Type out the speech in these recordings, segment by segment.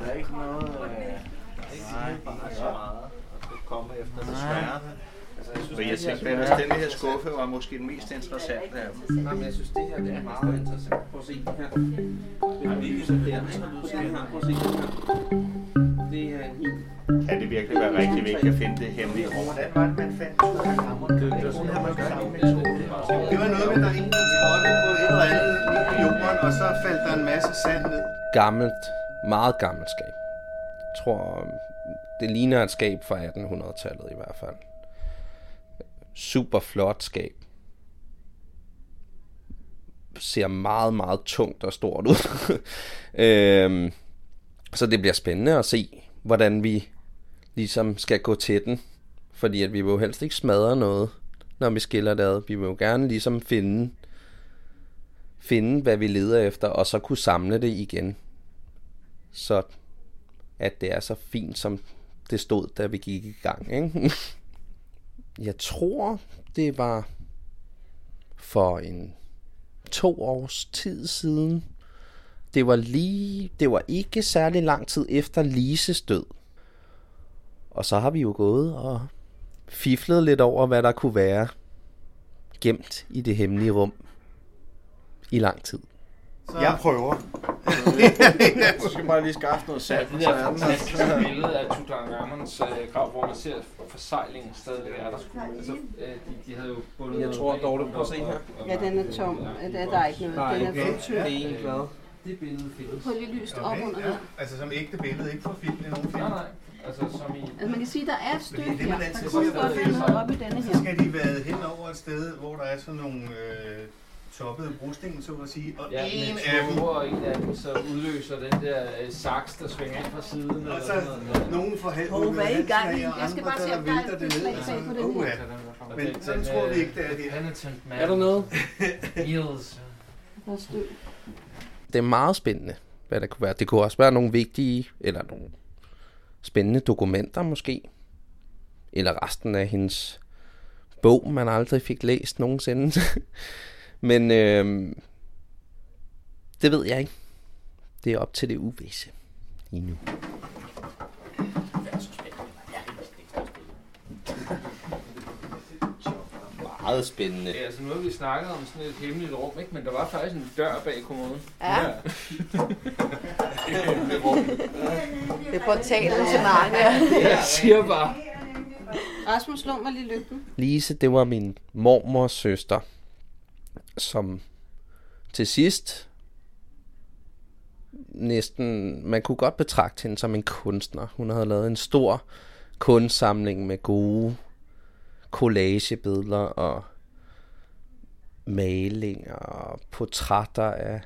Der er ikke noget... Øh, nej, ikke så meget at komme efter, desværre. Altså, jeg synes, jeg tænkte, at den her skuffe var måske den mest interessante af dem. Nej, men jeg synes, det her det er meget interessant. Prøv at se den her. Det er virkelig sådan der, ikke? Du ser her. Prøv at se den her. Det er en. Kan det virkelig være rigtigt, at vi ikke kan finde det hemmelige rum? Hvordan var det, man fandt ud af hammeren? Det, var noget med, der en trådte og så faldt der en masse sand ned. Gammelt, meget gammelt skab. Jeg tror, det ligner et skab fra 1800-tallet i hvert fald. Super flot skab. Ser meget, meget tungt og stort ud. øhm, så det bliver spændende at se, hvordan vi ligesom skal gå til den. Fordi at vi vil jo helst ikke smadre noget, når vi skiller det ad. Vi vil jo gerne ligesom finde, finde, hvad vi leder efter, og så kunne samle det igen. Så at det er så fint, som det stod, da vi gik i gang. Ikke? Jeg tror, det var for en to års tid siden. Det var lige, det var ikke særlig lang tid efter Lises død. Og så har vi jo gået og fiflet lidt over, hvad der kunne være gemt i det hemmelige rum i lang tid. Så. Jeg prøver. du skal bare lige skaffe noget salt. Det der fantastiske billede af Tutankhamons øh, grav, hvor man ser forsejlingen stadigvæk er der. Altså, øh, de, de havde jo bundet Jeg tror, Dorte, prøv at se her. Ja, den er tom. Ja, der er ikke noget. Nej, Den er okay. for tynd. Det er en glad. Det billede findes. Prøv lige lyst op under der. Altså som ægte billede, ikke for film i nogen film. Nej, nej. Altså, som i... Altså man kan sige, der er et stykke det, her. Der kunne godt der være noget oppe i denne Så her. skal de være hen over et sted, hvor der er sådan nogle øh, toppede brosten, så at sige. Og Ja, en med af dem, og en af dem så udløser den der øh, saks, der svinger ind fra siden. og eller så sådan noget. nogen får halv Hov, hvad I gang Jeg skal andre, bare se, der om der er vælter et det ned. beslag på den Oh, her. ja. Men sådan tror vi ikke, det er det. Han tændt mand. Er der noget? Eels. Der. Det er meget spændende, hvad det kunne være. Det kunne også være nogle vigtige, eller nogle spændende dokumenter måske. Eller resten af hendes bog, man aldrig fik læst nogensinde. Men øh, det ved jeg ikke. Det er op til det uvisse lige nu. Meget spændende. Ja, altså nu har vi snakket om sådan et hemmeligt rum, ikke? men der var faktisk en dør bag kommoden. Ja. Rum. Det er portalen til Narnia. Jeg siger bare. Rasmus, slå mig lige lygten. Lise, det var min mormors søster, som til sidst næsten, man kunne godt betragte hende som en kunstner. Hun havde lavet en stor kunstsamling med gode collagebilleder og malinger og portrætter af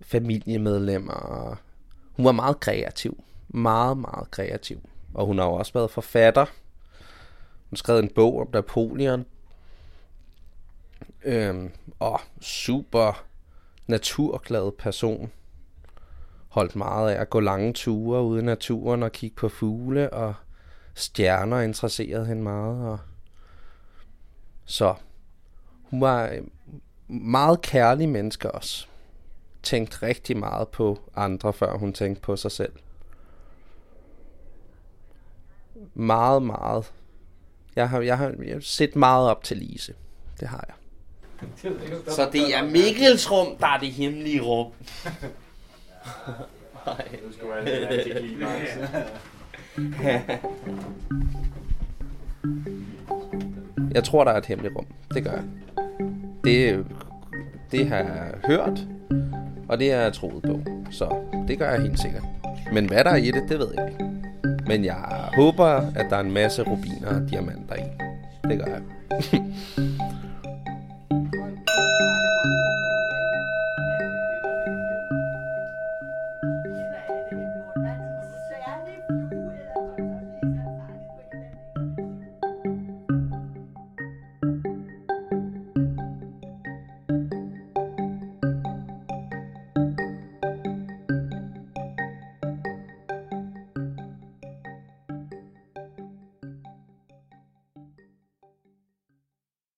familiemedlemmer. og Hun var meget kreativ. Meget, meget kreativ. Og hun har jo også været forfatter. Hun skrev en bog om Napoleon. Øhm, og super naturglad person. Holdt meget af at gå lange ture ude i naturen og kigge på fugle og stjerner interesserede hende meget. Og så hun var en meget kærlig menneske også. Tænkte rigtig meget på andre, før hun tænkte på sig selv. Meget, meget. Jeg har, jeg har, jeg har set meget op til Lise. Det har jeg. Så det er Mikkels rum, der er det hemmelige rum. Nej. Det skulle være lidt antiklimaks. Jeg tror, der er et hemmeligt rum. Det gør jeg. Det, det har jeg hørt, og det har jeg troet på. Så det gør jeg helt sikkert. Men hvad der er i det, det ved jeg ikke. Men jeg håber, at der er en masse rubiner og diamanter i. Det gør jeg.